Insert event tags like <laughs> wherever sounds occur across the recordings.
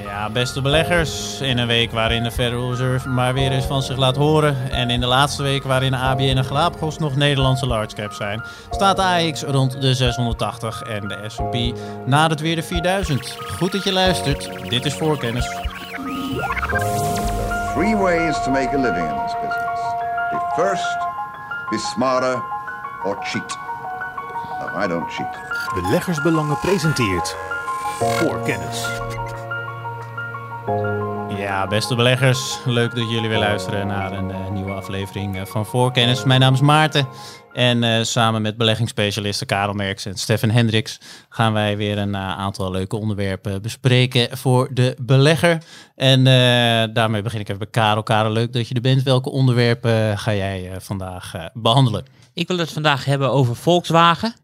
Ja, beste beleggers. In een week waarin de Federal Reserve maar weer eens van zich laat horen. En in de laatste week waarin ABN en Galapagos nog Nederlandse large cap zijn. Staat de AX rond de 680 en de S&P nadert weer de 4000. Goed dat je luistert. Dit is Voorkennis. Three ways to make a living in this business. Be first, be smarter, or cheat. No, I don't cheat. Beleggersbelangen presenteert Voorkennis. Ja, beste beleggers. Leuk dat jullie weer luisteren naar een eh, nieuwe aflevering eh, van Voorkennis. Mijn naam is Maarten. En eh, samen met beleggingsspecialisten Karel Merks en Stefan Hendricks gaan wij weer een aantal leuke onderwerpen bespreken voor de belegger. En daarmee begin ik even bij Karel. Karel, leuk dat je er bent. Welke onderwerpen ga jij vandaag behandelen? Ik wil het vandaag hebben over Volkswagen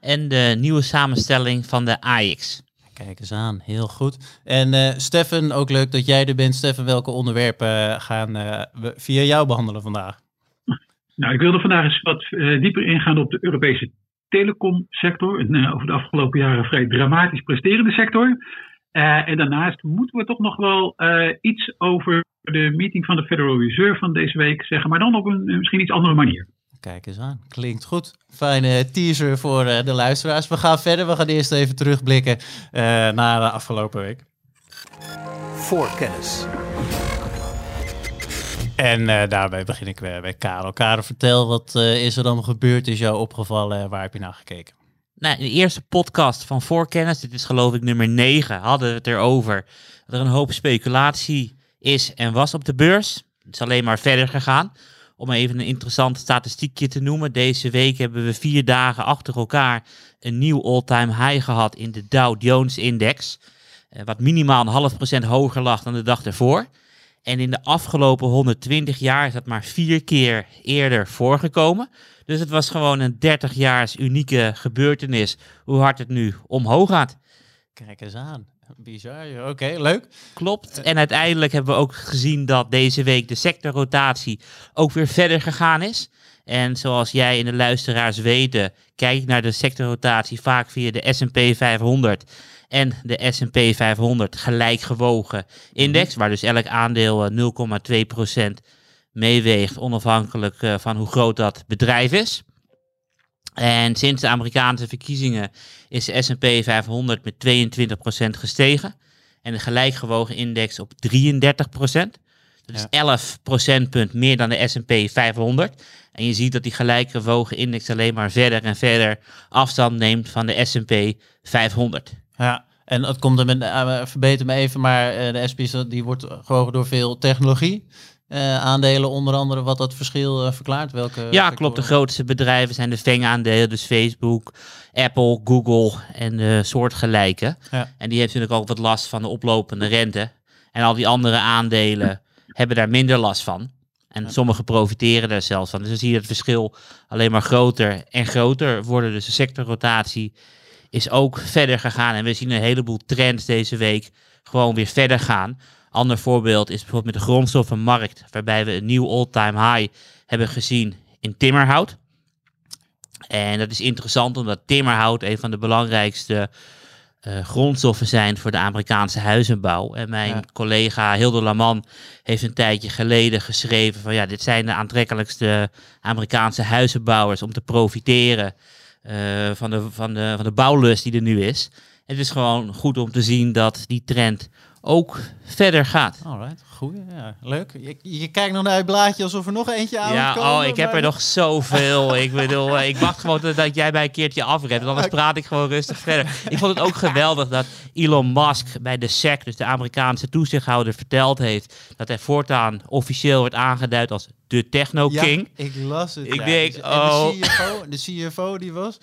en de nieuwe samenstelling van de AX. Kijk eens aan, heel goed. En uh, Stefan, ook leuk dat jij er bent. Stefan, welke onderwerpen eh, gaan uh, we via jou behandelen vandaag? <laughs> Nou, ik wilde vandaag eens wat dieper ingaan op de Europese telecomsector. Een over de afgelopen jaren vrij dramatisch presterende sector. en daarnaast moeten we toch nog wel iets over de meeting van de Federal Reserve van deze week zeggen, maar dan op een misschien iets andere manier. Kijk eens aan. Klinkt goed. Fijne teaser voor uh, de luisteraars. We gaan verder. We gaan eerst even terugblikken uh, naar de afgelopen week. Voorkennis. En uh, daarbij begin ik weer bij Karel. Karel, vertel, wat is er dan gebeurd? Is jou opgevallen? Waar heb je naar gekeken? Nou, in de eerste podcast van Voorkennis, dit is geloof ik nummer 9, hadden we het erover dat er een hoop speculatie is en was op de beurs. Het is alleen maar verder gegaan. Om even een interessant statistiekje te noemen. Deze week hebben we vier dagen achter elkaar een nieuw all-time high gehad in de Dow Jones Index. Eh, wat minimaal een half procent hoger lag dan de dag ervoor. En in de afgelopen 120 jaar is dat maar vier keer eerder voorgekomen. Dus het was gewoon een 30 jaars unieke gebeurtenis hoe hard het nu omhoog gaat. Kijk eens aan. Bizar, oké, leuk. Klopt. En uiteindelijk hebben we ook gezien dat deze week de sectorrotatie ook weer verder gegaan is. En zoals jij en de luisteraars weten, kijk ik naar de sectorrotatie vaak via de S&P 500 en de S&P 500 gelijk gewogen index, mhm. waar dus elk aandeel 0,2% meeweegt, onafhankelijk eh, van hoe groot dat bedrijf is. En sinds de Amerikaanse verkiezingen is de S&P 500 met 22% gestegen. En de gelijkgewogen index op 33%. Dat is 11 procentpunt meer dan de S&P 500. En je ziet dat die gelijkgewogen index alleen maar verder en verder afstand neemt van de S&P 500. Ja, en het komt er met, uh, verbeter me even, maar uh, de SP die wordt gewogen door veel technologie. Uh, aandelen onder andere wat dat verschil uh, verklaart? Welke ja, klopt. De grootste bedrijven zijn de FANG-aandelen, dus Facebook, Apple, Google en de soortgelijke. Ja. En die heeft natuurlijk ook wat last van de oplopende rente. En al die andere aandelen hebben daar minder last van. En ja. sommige profiteren daar zelfs van. Dus dan zie je het verschil alleen maar groter en groter worden. Dus de sectorrotatie is ook verder gegaan. En we zien een heleboel trends deze week gewoon weer verder gaan. Ander voorbeeld is bijvoorbeeld met de grondstoffenmarkt, waarbij we een nieuw all-time high hebben gezien in timmerhout. En dat is interessant omdat timmerhout een van de belangrijkste uh, grondstoffen zijn voor de Amerikaanse huizenbouw. En mijn collega Hilde Laman heeft een tijdje geleden geschreven van ja, dit zijn de aantrekkelijkste Amerikaanse huizenbouwers om te profiteren uh, van, de, van, de, van de bouwlust die er nu is. Het is gewoon goed om te zien dat die trend ook verder gaat. Alright, goed. Ja, leuk. Je, je, kijkt nog naar het blaadje alsof er nog eentje aan ja, komen. Oh, ik heb er nog zoveel. ik bedoel, ik wacht gewoon dat jij bij een keertje afredt. Anders praat ik gewoon rustig verder. Ik vond het ook geweldig dat Elon Musk bij de SEC, dus de Amerikaanse toezichthouder, verteld heeft dat hij voortaan officieel wordt aangeduid als de Techno King. Ja, ik las het. Ik denk, oh. De CFO, de CFO die was.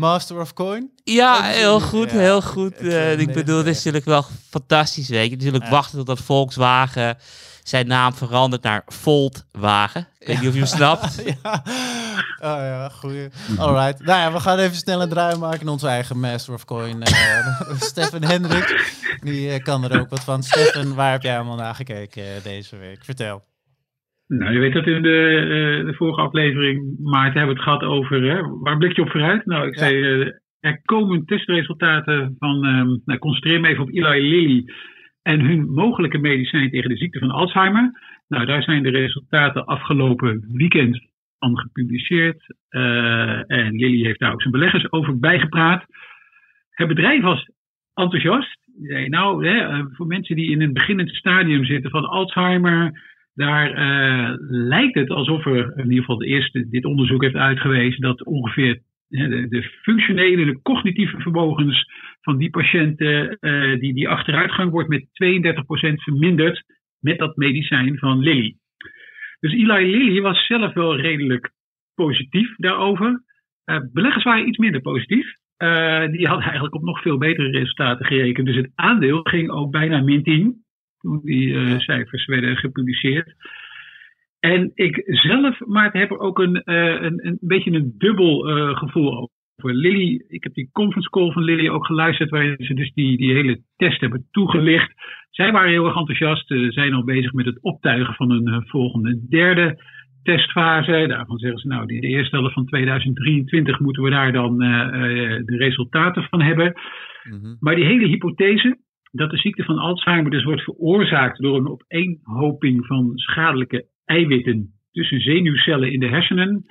Master of Coin? Ja, heel goed, heel goed. Uh, ik bedoel, het is natuurlijk wel fantastisch, weet je. Natuurlijk wachten tot dat Volkswagen zijn naam verandert naar Voltwagen. Ik weet niet of je hem snapt. <laughs> ja. Oh ja, goeie. Alright. Nou ja, we gaan even snel een draai maken in onze eigen Master of Coin. Uh, <laughs> Stefan Hendrik, die uh, kan er ook wat van. Stefan, waar heb jij allemaal naar gekeken deze week? Vertel. Nou, je weet dat in de, uh, de vorige aflevering, Maarten, hebben we het gehad over, hè, waar blik je op vooruit? Nou, ik zei, uh, er komen testresultaten van, um, nou, concentreer me even op Eli Lilly en hun mogelijke medicijn tegen de ziekte van Alzheimer. Nou, daar zijn de resultaten afgelopen weekend van gepubliceerd. Uh, en Lilly heeft daar ook zijn beleggers over bijgepraat. Het bedrijf was enthousiast. Nou, hè, eh, voor mensen die in een beginnend stadium zitten van Alzheimer, daar uh, lijkt het alsof er, in ieder geval de eerste dit onderzoek heeft uitgewezen, dat ongeveer de, de functionele, de cognitieve vermogens van die patiënten, uh, die, die achteruitgang wordt met 32% verminderd met dat medicijn van Lilly. Dus Eli Lilly was zelf wel redelijk positief daarover. Uh, beleggers waren iets minder positief. Die hadden eigenlijk op nog veel betere resultaten gerekend. Dus het aandeel ging ook bijna min 10 toen die uh, cijfers werden gepubliceerd. En ik zelf, maar heb er ook een, een, een beetje een dubbel gevoel over. Lilly, ik heb die conference call van Lilly ook geluisterd, waarin ze dus die, die hele test hebben toegelicht. Zij waren heel erg enthousiast, Ze zijn al bezig met het optuigen van een volgende derde testfase. Daarvan zeggen ze, nou, de eerste helft van 2023 moeten we daar dan de resultaten van hebben. Mm -hmm. Maar die hele hypothese dat de ziekte van Alzheimer dus wordt veroorzaakt door een opeenhoping van schadelijke eiwitten tussen zenuwcellen in de hersenen.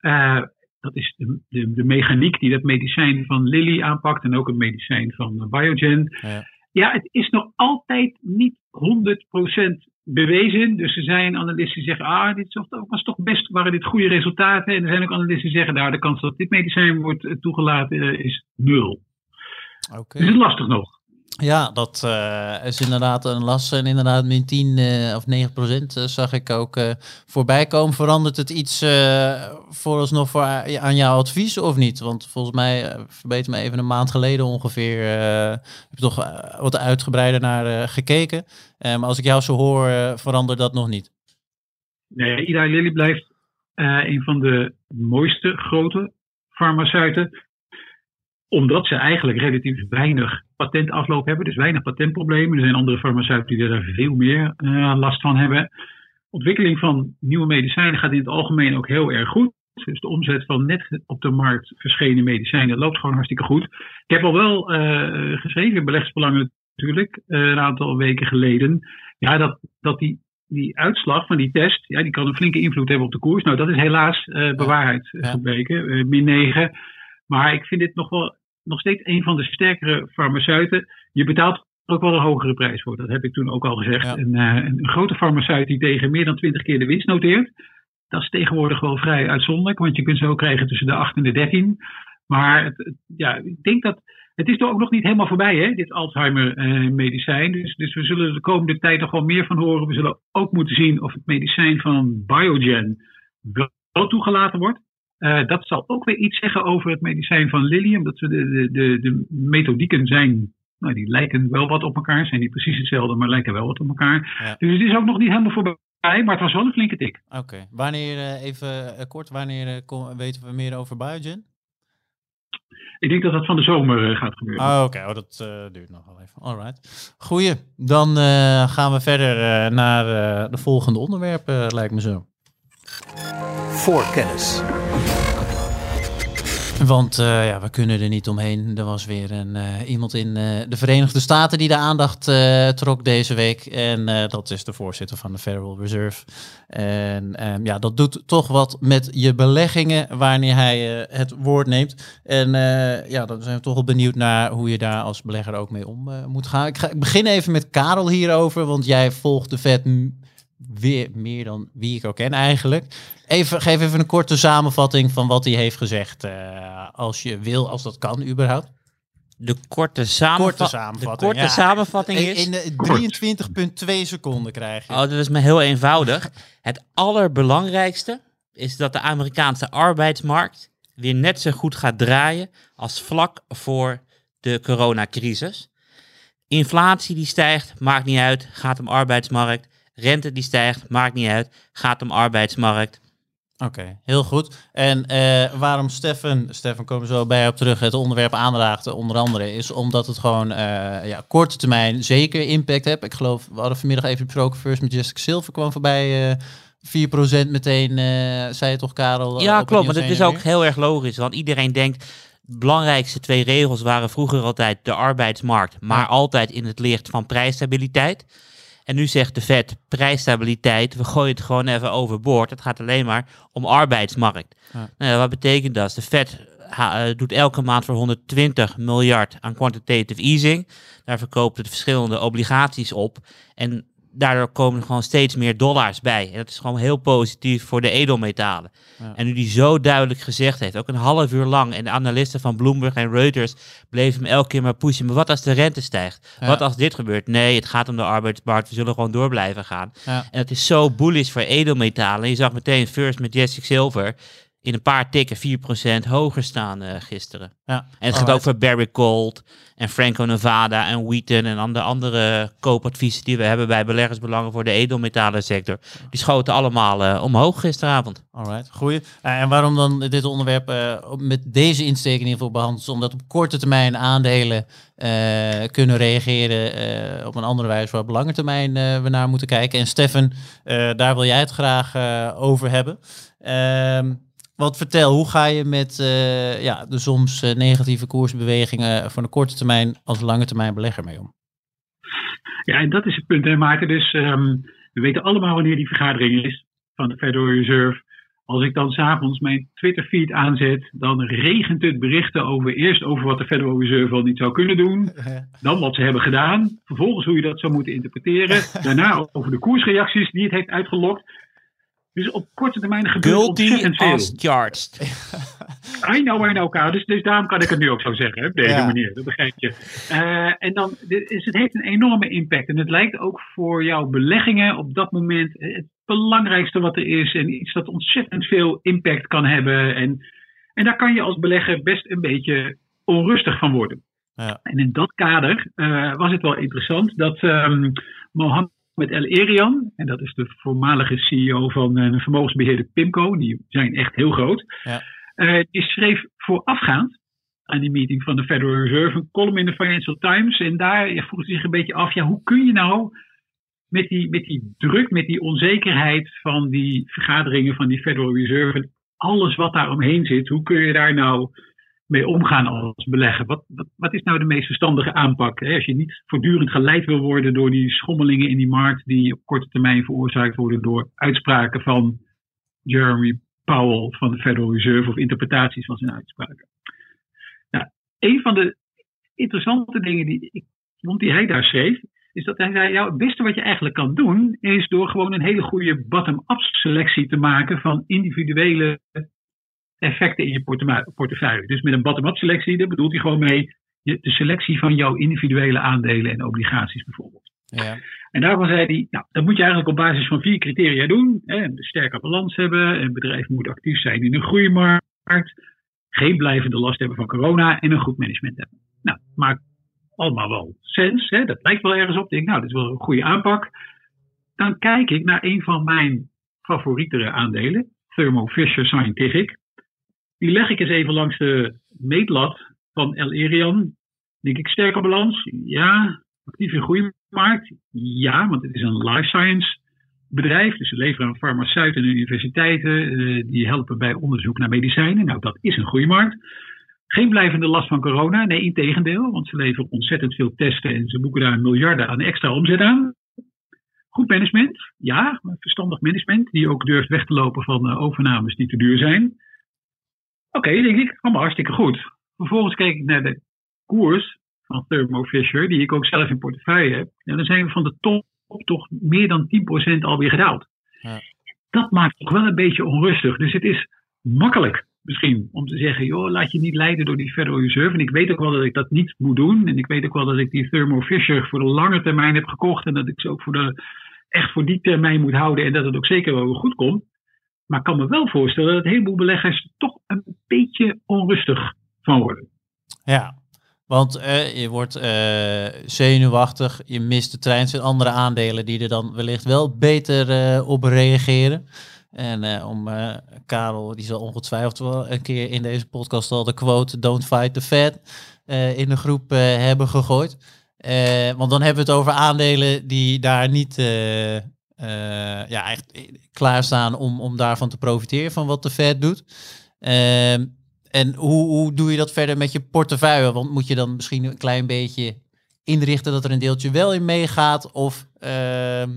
Uh, dat is de, de, de, mechaniek die dat medicijn van Lilly aanpakt en ook het medicijn van Biogen. Ja, ja het is nog altijd niet 100% bewezen. Dus er zijn analisten die zeggen, ah, dit was toch best, waren dit goede resultaten. En er zijn ook analisten die zeggen, nou, de kans dat dit medicijn wordt toegelaten is nul. Okay. Dus het is lastig nog. Ja, dat uh, is inderdaad een last. En inderdaad, min 10 uh, of 9 procent uh, zag ik ook voorbij komen. Verandert het iets vooralsnog voor, aan jouw advies of niet? Want volgens mij, verbeter me even een maand geleden ongeveer, heb je toch wat uitgebreider naar gekeken. maar als ik jou zo hoor, verandert dat nog niet. Nee, Ida Lilly blijft een van de mooiste grote farmaceuten omdat ze eigenlijk relatief weinig patentafloop hebben, dus weinig patentproblemen. Er zijn andere farmaceuten die daar veel meer uh, last van hebben. Ontwikkeling van nieuwe medicijnen gaat in het algemeen ook heel erg goed. Dus de omzet van net op de markt verschenen medicijnen loopt gewoon hartstikke goed. Ik heb al wel uh, geschreven in beleggsbelangen natuurlijk, uh, een aantal weken geleden. Ja, dat, dat die, die uitslag van die test, ja, die kan een flinke invloed hebben op de koers. Nou, dat is helaas bewaarheid gebleken, min 9. Maar ik vind dit nog wel nog steeds een van de sterkere farmaceuten. Je betaalt ook wel een hogere prijs voor. Dat heb ik toen ook al gezegd. Een, uh, een, grote farmaceut die tegen meer dan 20 keer de winst noteert. Dat is tegenwoordig wel vrij uitzonderlijk. Want je kunt zo krijgen tussen de 8 en de 13. Maar het, ja, ik denk dat. Het is toch ook nog niet helemaal voorbij, hè, dit Alzheimer-medicijn. Uh, dus, dus we zullen de komende tijd nog wel meer van horen. We zullen ook moeten zien of het medicijn van Biogen wel toegelaten wordt. Uh, dat zal ook weer iets zeggen over het medicijn van Lilly, omdat de, de, de, de methodieken zijn, nou, die lijken wel wat op elkaar, zijn niet precies hetzelfde, maar lijken wel wat op elkaar. Ja. Dus het is ook nog niet helemaal voorbij, maar het was wel een flinke tik. Oké, wanneer, uh, even uh, kort, wanneer weten we meer over Biogen? Ik denk dat dat van de zomer gaat gebeuren. Oh, Oké, okay. oh, dat duurt nog wel even. Alright. Goeie, dan gaan we verder naar de volgende onderwerp, lijkt me zo. Voorkennis. Want uh, ja, we kunnen er niet omheen. Er was weer een, uh, iemand in uh, de Verenigde Staten die de aandacht trok deze week. En dat is de voorzitter van de Federal Reserve. En um, ja, dat doet toch wat met je beleggingen wanneer hij het woord neemt. En ja, dan zijn we toch wel benieuwd naar hoe je daar als belegger ook mee om moet gaan. Ik, ga, begin even met Karel hierover, want jij volgt de Fed weer meer dan wie ik ook ken eigenlijk. Even, geef even een korte samenvatting van wat hij heeft gezegd. Uh, als je wil, als dat kan überhaupt. De korte, samenva korte samenvatting. De korte ja. samenvatting is... In 23,2 seconden krijg je. Oh, dat is me heel eenvoudig. Het allerbelangrijkste is dat de Amerikaanse arbeidsmarkt weer net zo goed gaat draaien als vlak voor de coronacrisis. Inflatie die stijgt, maakt niet uit, gaat om arbeidsmarkt. Rente die stijgt, maakt niet uit, gaat om arbeidsmarkt. Oké, heel goed. En uh, waarom Stefan, Stefan komen zo bij op terug, het onderwerp aanraakte onder andere, is omdat het gewoon uh, ja, korte termijn zeker impact heeft. Ik geloof, we hadden vanmiddag even besproken, First Majestic Silver kwam voorbij, uh, 4% meteen, zei je toch Karel? Ja, klopt, maar dat is ook heel erg logisch, want iedereen denkt, belangrijkste twee regels waren vroeger altijd de arbeidsmarkt, maar altijd in het licht van prijsstabiliteit. En nu zegt de Fed prijsstabiliteit, we gooien het gewoon even overboord. Het gaat alleen maar om arbeidsmarkt. Ja. Nou wat betekent dat? De Fed uh, doet elke maand voor 120 miljard aan quantitative easing. Daar verkoopt het verschillende obligaties op. En daardoor komen er gewoon steeds meer dollars bij. En dat is gewoon heel positief voor de edelmetalen. En nu die zo duidelijk gezegd heeft, ook een half uur lang, en de analisten van Bloomberg en Reuters bleven hem elke keer maar pushen. Maar wat als de rente stijgt? Wat als dit gebeurt? Nee, het gaat om de arbeidsmarkt. We zullen gewoon door blijven gaan. En het is zo bullish voor edelmetalen. En je zag meteen First Majestic Silver in een paar tikken 4% hoger staan uh, gisteren. Ja. En het gaat ook voor Barrick Gold en Franco Nevada en Wheaton en de andere koopadviezen die we hebben bij beleggersbelangen voor de edelmetalen sector. Die schoten allemaal uh, omhoog gisteravond. Alright, goeie. Uh, en waarom dan dit onderwerp met deze insteek in ieder geval behandeld? Omdat op korte termijn aandelen kunnen reageren op een andere wijze waar op lange termijn we naar moeten kijken. En Stefan, daar wil jij het graag over hebben. Ehm wat vertel, hoe ga je met uh, ja, de soms uh, negatieve koersbewegingen van de korte termijn als lange termijn belegger mee om? Ja, en dat is het punt, hè, Maarten. Dus um, we weten allemaal wanneer die vergadering is van de Federal Reserve. Als ik dan s'avonds mijn Twitter-feed aanzet, dan regent het berichten over eerst over wat de Federal Reserve al niet zou kunnen doen. Dan wat ze hebben gedaan. Vervolgens hoe je dat zou moeten interpreteren. <laughs> Daarna over de koersreacties die het heeft uitgelokt. Dus op korte termijn gebeurt ontzettend veel. charged. <laughs> I know, I know, Dus, dus daarom kan ik het nu ook zo zeggen, op deze manier. Dat begrijp je. Uh, en dan, is, het heeft een enorme impact. En het lijkt ook voor jouw beleggingen op dat moment het belangrijkste wat er is. En iets dat ontzettend veel impact kan hebben. En, en daar kan je als belegger best een beetje onrustig van worden. Ja. En in dat kader uh, was het wel interessant dat um, Mohammed met El Erian. En dat is de voormalige CEO van een vermogensbeheerder Pimco. Die zijn echt heel groot. Ja. Uh, die schreef voorafgaand aan die meeting van de Federal Reserve een column in de Financial Times. En daar vroeg hij zich een beetje af, ja, hoe kun je nou met die, met die druk, met die onzekerheid van die vergaderingen van die Federal Reserve, alles wat daar omheen zit, hoe kun je daar nou mee omgaan als belegger? Wat, wat, wat is nou de meest verstandige aanpak? Hè? Als je niet voortdurend geleid wil worden door die schommelingen in die markt die op korte termijn veroorzaakt worden door uitspraken van Jeremy Powell van de Federal Reserve of interpretaties van zijn uitspraken. Nou, een van de interessante dingen die ik vond die hij daar schreef, is dat hij zei, ja, het beste wat je eigenlijk kan doen, is door gewoon een hele goede bottom-up selectie te maken van individuele effecten in je portefeuille. Dus met een bottom-up selectie, daar bedoelt hij gewoon mee de selectie van jouw individuele aandelen en obligaties bijvoorbeeld. Ja. En daarvan zei hij, nou, dat moet je eigenlijk op basis van vier criteria doen. Hè, een sterke balans hebben, een bedrijf moet actief zijn in een groeimarkt, geen blijvende last hebben van corona en een goed management hebben. Nou, maakt allemaal wel sens, hè, dat lijkt wel ergens op. Ik denk, nou, dat is wel een goede aanpak. Dan kijk ik naar een van mijn favorietere aandelen, Thermo Fisher Scientific. Die leg ik eens even langs de meetlat van El Erian. Denk ik, sterke balans? Ja. Actief in groeimarkt? Ja, want het is een life science bedrijf. Dus ze leveren aan farmaceuten en universiteiten. Uh, die helpen bij onderzoek naar medicijnen. Nou, dat is een groeimarkt. Geen blijvende last van corona. Nee, in tegendeel. Want ze leveren ontzettend veel testen en ze boeken daar miljarden aan extra omzet aan. Goed management, ja, verstandig management, die ook durft weg te lopen van uh, overnames die te duur zijn. Oké, denk ik, allemaal hartstikke goed. Vervolgens keek ik naar de koers van Thermo Fisher, die ik ook zelf in portefeuille heb. En dan zijn we van de top toch meer dan 10% alweer gedaald. Ja. Dat maakt toch wel een beetje onrustig. Dus het is makkelijk misschien om te zeggen, joh, laat je niet leiden door die Federal Reserve. En ik weet ook wel dat ik dat niet moet doen. En ik weet ook wel dat ik die Thermo Fisher voor de lange termijn heb gekocht. En dat ik ze ook voor de, echt voor die termijn moet houden. En dat het ook zeker wel goed komt. Maar ik kan me wel voorstellen dat een heleboel beleggers toch een beetje onrustig van worden. Ja, want uh, je wordt uh, zenuwachtig, je mist de trein. zijn andere aandelen die er dan wellicht wel beter uh, op reageren. En om Karel, die zal ongetwijfeld wel een keer in deze podcast al de quote Don't fight the Fed in de groep hebben gegooid. want dan hebben we het over aandelen die daar niet ja, echt klaarstaan om, om daarvan te profiteren van wat de Fed doet. Uh, En hoe, hoe doe je dat verder met je portefeuille? Want moet je dan misschien een klein beetje inrichten dat er een deeltje wel in meegaat? Of ehm,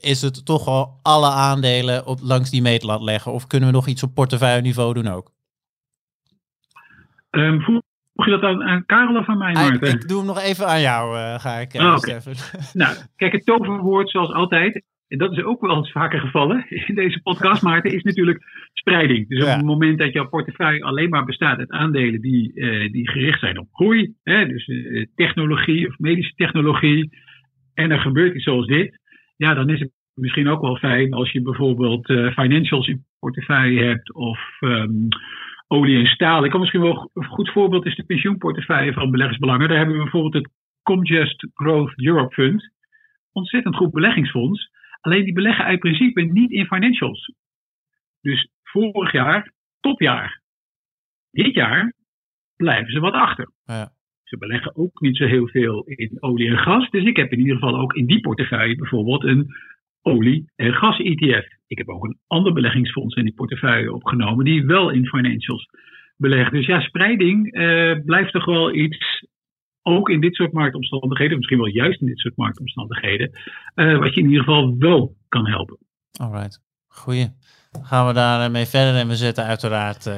is het toch al alle aandelen op, langs die meetlat leggen? Of kunnen we nog iets op portefeuille niveau doen ook? Um, vroeg je dat aan, aan, Karel of aan mij, Maarten? Ik, ik doe hem nog even aan jou, uh, ga ik, uh, oh, okay. Nou, kijk, het toverwoord zoals altijd, en dat is ook wel eens vaker gevallen in deze podcast, Maarten, is natuurlijk spreiding. Dus ja. op het moment dat jouw portefeuille alleen maar bestaat uit aandelen die, uh, die gericht zijn op groei, hè, dus uh, technologie of medische technologie, en er gebeurt iets zoals dit, ja, dan is het misschien ook wel fijn als je bijvoorbeeld uh, financials in portefeuille hebt of um, olie en staal. Ik kan misschien wel een goed voorbeeld is de pensioenportefeuille van beleggersbelangen. Daar hebben we bijvoorbeeld het Comgest Growth Europe Fund. Ontzettend goed beleggingsfonds. Alleen die beleggen uit principe niet in financials. Dus vorig jaar, topjaar. Dit jaar blijven ze wat achter. Ja. Ze beleggen ook niet zo heel veel in olie en gas. Dus ik heb in ieder geval ook in die portefeuille bijvoorbeeld een olie- en gas-ETF. Ik heb ook een ander beleggingsfonds in die portefeuille opgenomen die wel in financials belegt. Dus ja, spreiding uh, blijft toch wel iets, ook in dit soort marktomstandigheden, misschien wel juist in dit soort marktomstandigheden, uh, wat je in ieder geval wel kan helpen. Alright, goeie. Gaan we daarmee verder en we zetten uiteraard uh,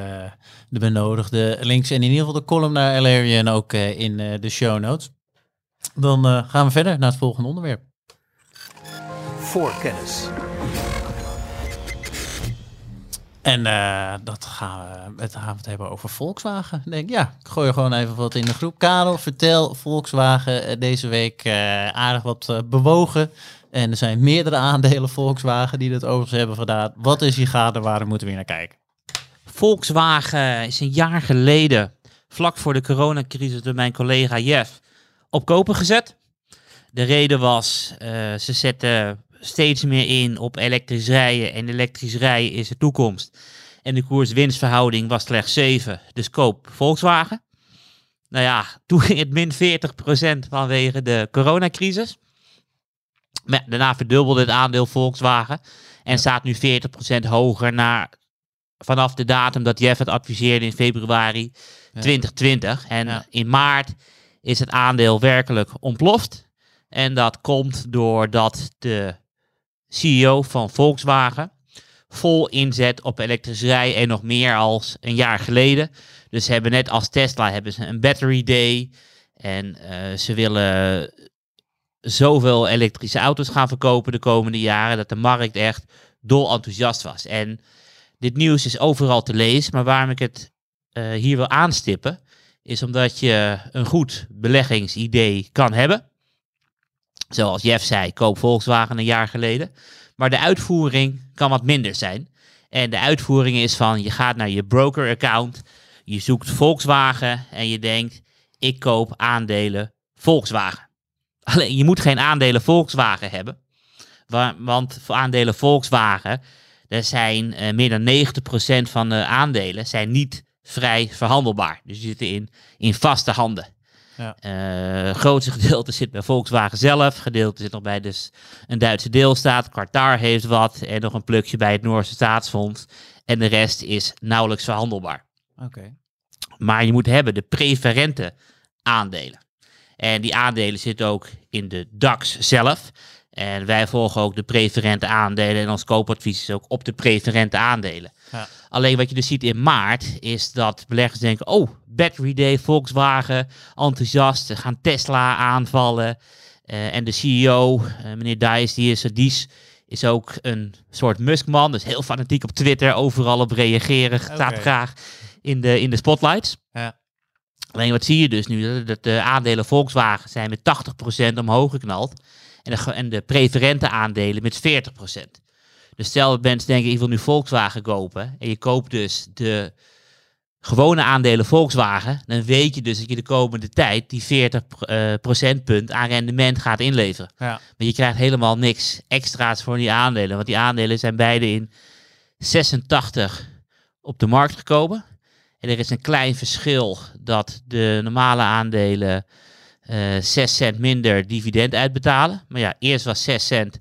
de benodigde links en in ieder geval de column naar Alarian ook in de show notes. Dan gaan we verder naar het volgende onderwerp voorkennis. En uh, dat gaan we, het gaan hebben over Volkswagen. Denk, ja, ik gooi gewoon even wat in de groep. Karel, vertel Volkswagen deze week uh, aardig wat bewogen. En er zijn meerdere aandelen Volkswagen die dat overigens hebben gedaan. Wat is hier gaande? Waar moeten we naar kijken? Volkswagen is een jaar geleden, vlak voor de coronacrisis, door mijn collega Jeff op kopen gezet. De reden was, ze zetten steeds meer in op elektrisch rijden. En elektrisch rijden is de toekomst. En de koers-winstverhouding was slechts 7. Dus koop Volkswagen. Nou ja, <laughs> toen ging het min 40% vanwege de coronacrisis. Maar daarna verdubbelde het aandeel Volkswagen. En staat nu 40% hoger naar, vanaf de datum dat Jeff het adviseerde in februari ja. 2020. En ja. in maart is het aandeel werkelijk ontploft. En dat komt doordat de CEO van Volkswagen, vol inzet op elektrisch rijden en nog meer als een jaar geleden. Dus ze hebben net als Tesla hebben ze een battery day en uh, ze willen zoveel elektrische auto's gaan verkopen de komende jaren dat de markt echt dol enthousiast was. En dit nieuws is overal te lezen, maar waarom ik het uh, hier wil aanstippen, is omdat je een goed beleggingsidee kan hebben. Zoals Jeff zei, koop Volkswagen een jaar geleden. Maar de uitvoering kan wat minder zijn. En de uitvoering is van, je gaat naar je broker account, je zoekt Volkswagen en je denkt, ik koop aandelen Volkswagen. <laughs> Alleen, je moet geen aandelen Volkswagen hebben. Want voor aandelen Volkswagen, er zijn uh, meer dan 90% van de aandelen zijn niet vrij verhandelbaar. Dus die zitten in, in vaste handen. Ja. Uh, grootste gedeelte zit bij Volkswagen zelf. Gedeelte zit nog bij dus een Duitse deelstaat. Qatar heeft wat. En nog een plukje bij het Noorse staatsfonds. En de rest is nauwelijks verhandelbaar. Okay. Maar je moet hebben de preferente aandelen. En die aandelen zitten ook in de DAX zelf. En wij volgen ook de preferente aandelen. En ons koopadvies is ook op de preferente aandelen. Ja. Alleen wat je dus ziet in maart is dat beleggers denken: oh, Battery Day, Volkswagen, enthousiast, gaan Tesla aanvallen. Uh, en de CEO, uh, meneer Dijs, die is, Dies, is ook een soort Muskman. Dus heel fanatiek op Twitter, overal op reageren. Staat okay. graag in de, in de spotlights. Ja. Alleen wat zie je dus nu? Dat de aandelen Volkswagen zijn met 80% omhoog geknald. En de, en de preferente aandelen met 40%. Dus stel dat mensen denken, ik wil nu Volkswagen kopen. En je koopt dus de gewone aandelen Volkswagen. Dan weet je dus dat je de komende tijd die 40 uh, procentpunt aan rendement gaat inleveren. Ja. Maar je krijgt helemaal niks extra's voor die aandelen. Want die aandelen zijn beide in 86 op de markt gekomen. En er is een klein verschil dat de normale aandelen uh, 6 cent minder dividend uitbetalen. Maar ja, eerst was 6 cent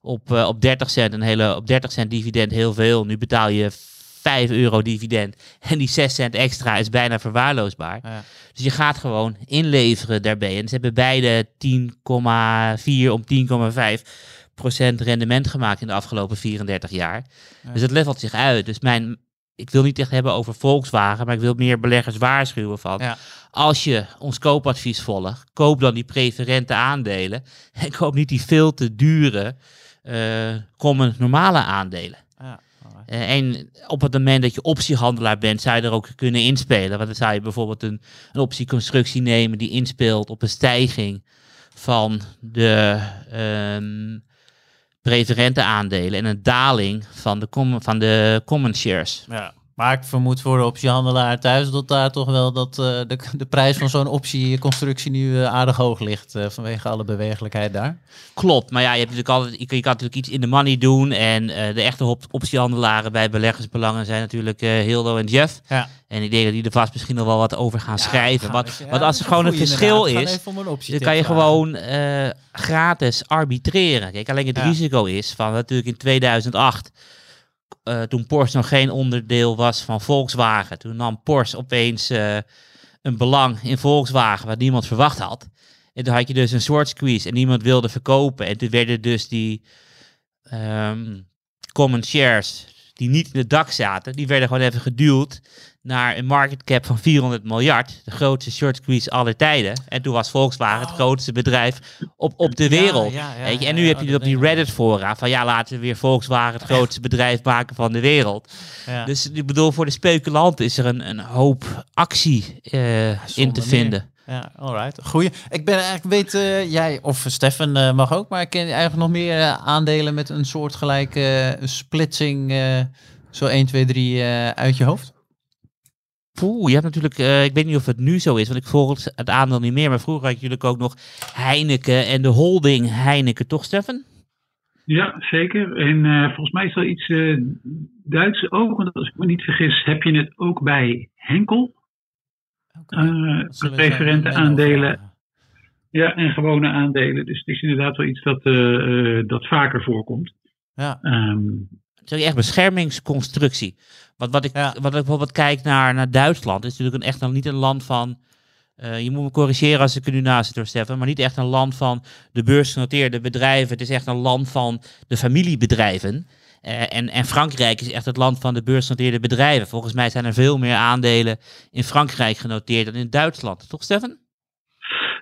op, uh, op 30 cent een hele op 30 cent dividend heel veel. Nu betaal je 5 euro dividend. <laughs> En die 6 cent extra is bijna verwaarloosbaar. Ja. Dus je gaat gewoon inleveren daarbij. En ze hebben beide 10,4 om 10,5 procent rendement gemaakt in de afgelopen 34 jaar. Dus het levelt zich uit. Dus mijn, ik wil niet echt hebben over Volkswagen, maar ik wil meer beleggers waarschuwen van. Als je ons koopadvies volgt, koop dan die preferente aandelen. <laughs> En koop niet die veel te dure, uh, common normale aandelen. Ja. Uh, en op het moment dat je optiehandelaar bent, zou je er ook kunnen inspelen. Want dan zou je bijvoorbeeld een, een optieconstructie nemen die inspeelt op een stijging van de um, preferente aandelen en een daling van de, com van de common shares. Ja. Maar ik vermoed voor de optiehandelaar thuis dat daar toch wel dat, uh, de, de prijs van zo'n optieconstructie nu uh, aardig hoog ligt uh, vanwege alle bewegelijkheid daar. Klopt, maar ja, je, hebt natuurlijk altijd, je, kan natuurlijk iets in de money doen en de echte op optiehandelaren bij beleggersbelangen zijn natuurlijk Hildo en Jeff. Ja. En ik denk dat die er vast misschien nog wel wat over gaan ja, schrijven. Want, ja, want als er gewoon een verschil is, dan kan je gewoon gratis arbitreren. Kijk, alleen het risico is van natuurlijk in 2008 uh, toen Porsche nog geen onderdeel was van Volkswagen. Toen nam Porsche opeens uh, een belang in Volkswagen wat niemand verwacht had. En toen had je dus een short squeeze en niemand wilde verkopen. En toen werden dus die um, common shares die niet in de dak zaten, die werden gewoon even geduwd naar een market cap van 400 miljard. De grootste short squeeze aller tijden. En toen was Volkswagen het oh. grootste bedrijf op, op de wereld. weet je? En nu heb je op die Reddit fora van ja, laten we weer Volkswagen het grootste bedrijf maken van de wereld. Dus ik bedoel, voor de speculanten is er een, een hoop actie uh, in te vinden. Ja, alright. Goeie. Ik ben eigenlijk, weet uh, jij, of Stefan uh, mag ook, maar ik ken eigenlijk nog meer uh, aandelen met een soortgelijke splitsing, zo 1, 2, 3 uit je hoofd? Poeh, je hebt natuurlijk, uh, ik weet niet of het nu zo is, want ik volg het, aandeel niet meer. Maar vroeger had je natuurlijk ook nog Heineken en de holding Heineken, toch Stefan? Ja, zeker. En uh, volgens mij is er iets uh, Duits ook, want als ik me niet vergis, heb je het ook bij Henkel. Okay. preferente aandelen. Ja, en gewone aandelen. Dus het is inderdaad wel iets dat, dat vaker voorkomt. Ja. Um, het is echt beschermingsconstructie. Wat, wat, ik, wat ik bijvoorbeeld kijk naar, naar Duitsland, is natuurlijk een, echt nog niet een land van. Uh, je moet me corrigeren als ik er nu naast zit door Stefan, maar niet echt een land van de beursgenoteerde bedrijven. Het is echt een land van de familiebedrijven. Uh, en, en Frankrijk is echt het land van de beursgenoteerde bedrijven. Volgens mij zijn er veel meer aandelen in Frankrijk genoteerd dan in Duitsland. Toch, Stefan?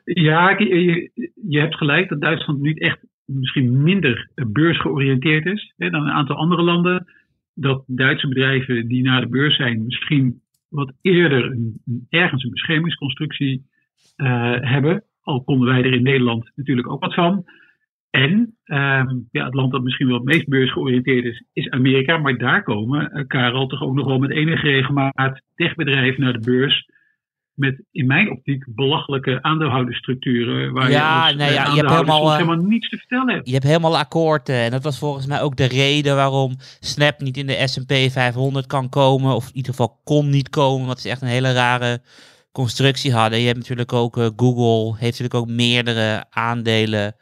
Ja, je, hebt gelijk dat Duitsland niet echt misschien minder beursgeoriënteerd is hè, dan een aantal andere landen. Dat Duitse bedrijven die naar de beurs zijn misschien wat eerder een, ergens een beschermingsconstructie uh, hebben. Al konden wij er in Nederland natuurlijk ook wat van. En uh, ja, het land dat misschien wel het meest beursgeoriënteerd is, is Amerika. Maar daar komen, uh, Karel, toch ook nog wel met enige regelmaat techbedrijven naar de beurs met in mijn optiek belachelijke aandeelhoudersstructuren. Waar ja, je, nee, ja, je hebt helemaal, helemaal niets te vertellen hebt. Je hebt helemaal akkoorden. En dat was volgens mij ook de reden waarom Snap niet in de SP 500 kan komen. Of in ieder geval kon niet komen. Want ze echt een hele rare constructie hadden. Je hebt natuurlijk ook uh, Google, heeft natuurlijk ook meerdere aandelen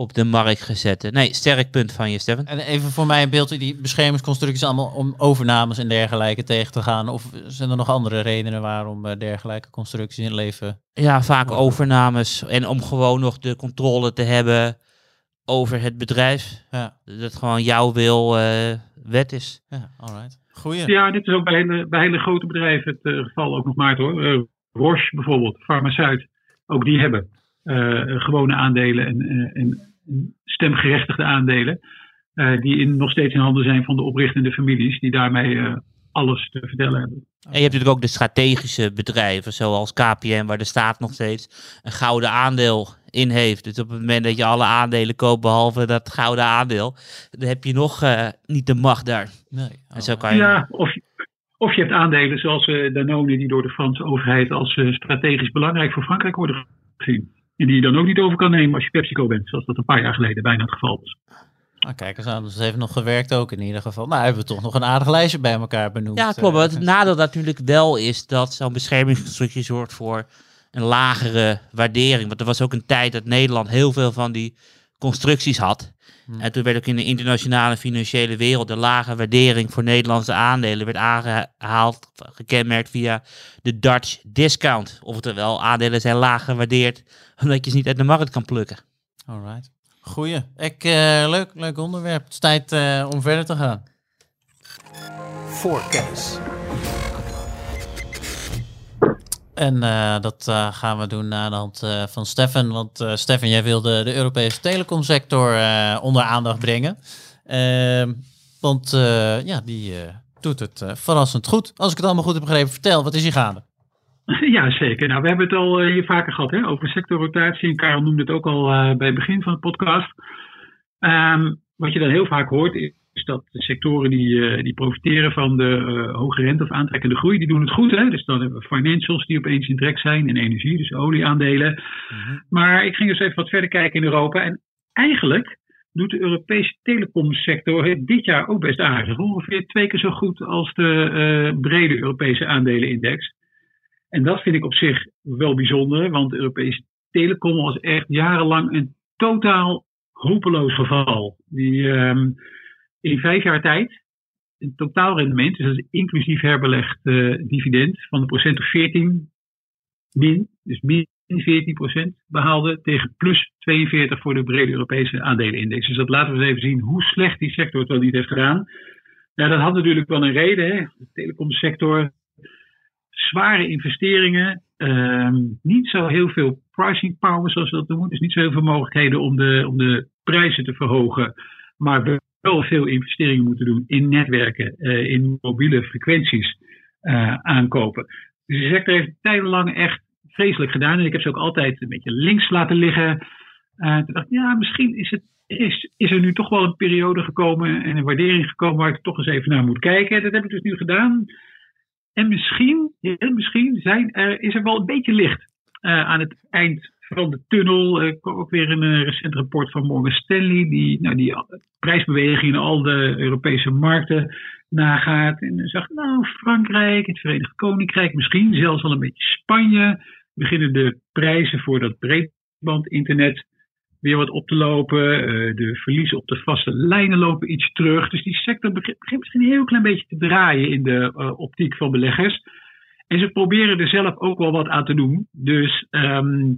op de markt gezet. Nee, sterk punt van je, Stefan. En even voor mij een beeld, die beschermingsconstructies allemaal om overnames en dergelijke tegen te gaan? Of zijn er nog andere redenen waarom eh, dergelijke constructies in leven? Ja, vaak overnames en om gewoon nog de controle te hebben over het bedrijf. Ja. Dat gewoon jouw wil uh, wet is. Ja, alright. Goeie. Ja, dit is ook bij hele, bij hele grote bedrijven het uh, geval ook nog maar hoor. Uh, Roche bijvoorbeeld, Farmaceut, ook die hebben gewone aandelen en, en stemgerechtigde aandelen. Uh, die in, nog steeds in handen zijn van de oprichtende families, die daarmee uh, alles te vertellen hebben. En je hebt natuurlijk ook de strategische bedrijven, zoals KPN, waar de staat nog steeds een gouden aandeel in heeft. Dus op het moment dat je alle aandelen koopt, behalve dat gouden aandeel, dan heb je nog uh, niet de macht daar. Nee. En zo kan je... Ja, of, of je hebt aandelen zoals Danone, die door de Franse overheid als strategisch belangrijk voor Frankrijk worden gezien. En die je dan ook niet over kan nemen als je PepsiCo bent. Zoals dat een paar jaar geleden bijna het geval was. Nou, kijk eens aan, dus het heeft nog gewerkt ook in ieder geval. Nou, hebben we toch nog een aardig lijstje bij elkaar benoemd. Ja, klopt. Maar het eh. nadeel natuurlijk wel is dat zo'n beschermingsconstructie zorgt voor een lagere waardering. Want er was ook een tijd dat Nederland heel veel van die constructies had. En toen werd ook in de internationale financiële wereld de lage waardering voor Nederlandse aandelen werd aangehaald, gekenmerkt via de Dutch discount. Oftewel, aandelen zijn laag gewaardeerd omdat je ze niet uit de markt kan plukken. Alright. Goeie. Ik, uh, leuk, leuk onderwerp. Het is tijd uh, om verder te gaan. Voorkennis. En uh, dat uh, gaan we doen aan de hand uh, van Stefan. Want Stefan, jij wilde de Europese telecomsector onder aandacht brengen. Ehm, want ja, die doet het verrassend goed. Als ik het allemaal goed heb begrepen, vertel, wat is hier gaande? <laughs> Ja, zeker. Nou, we hebben het al hier vaker gehad hè, over sectorrotatie. En Karel noemde het ook al bij het begin van de podcast. Um, wat je dan heel vaak hoort, is dat de sectoren die, eh, die profiteren van de uh, hoge rente of aantrekkende groei, die doen het goed. Hè? Dus dan hebben we financials die opeens in trek zijn en energie, dus olieaandelen. Mhm. Maar ik ging dus even wat verder kijken in Europa. En eigenlijk doet de Europese telecomsector dit jaar ook best aardig. Ongeveer twee keer zo goed als de uh, brede Europese aandelenindex. En dat vind ik op zich wel bijzonder, want de Europese telecom was echt jarenlang een totaal hopeloos geval. Die, um, in vijf jaar tijd een totaalrendement, dus dat is inclusief herbelegd uh, dividend, van een procent of 14 min, dus min 14 procent behaalde tegen plus 42 voor de brede Europese aandelenindex. Dus dat laten we eens even zien hoe slecht die sector het wel niet heeft gedaan. Nou, dat had natuurlijk wel een reden. Hè? De telecomsector, zware investeringen, uh, niet zo heel veel pricing power zoals we dat noemen. Dus niet zo heel veel mogelijkheden om de, om de prijzen te verhogen. Maar wel veel investeringen moeten doen in netwerken, uh, in mobiele frequenties uh, aankopen. Dus de sector heeft tijdenlang echt vreselijk gedaan. En ik heb ze ook altijd een beetje links laten liggen. Uh, toen dacht ik, ja, misschien is, het, is, is er nu toch wel een periode gekomen en een waardering gekomen waar ik toch eens even naar moet kijken. Dat heb ik dus nu gedaan. En misschien, misschien zijn er, is er wel een beetje licht aan het eind van de tunnel. Ik kwam ook weer een uh, recent rapport van Morgan Stanley, die nou, die prijsbewegingen in al de Europese markten nagaat. En zag, nou, Frankrijk, het Verenigd Koninkrijk, misschien zelfs al een beetje Spanje, beginnen de prijzen voor dat breedbandinternet weer wat op te lopen. Uh, de verliezen op de vaste lijnen lopen iets terug. Dus die sector begint, misschien een heel klein beetje te draaien in de uh, optiek van beleggers. En ze proberen er zelf ook wel wat aan te doen. Dus um,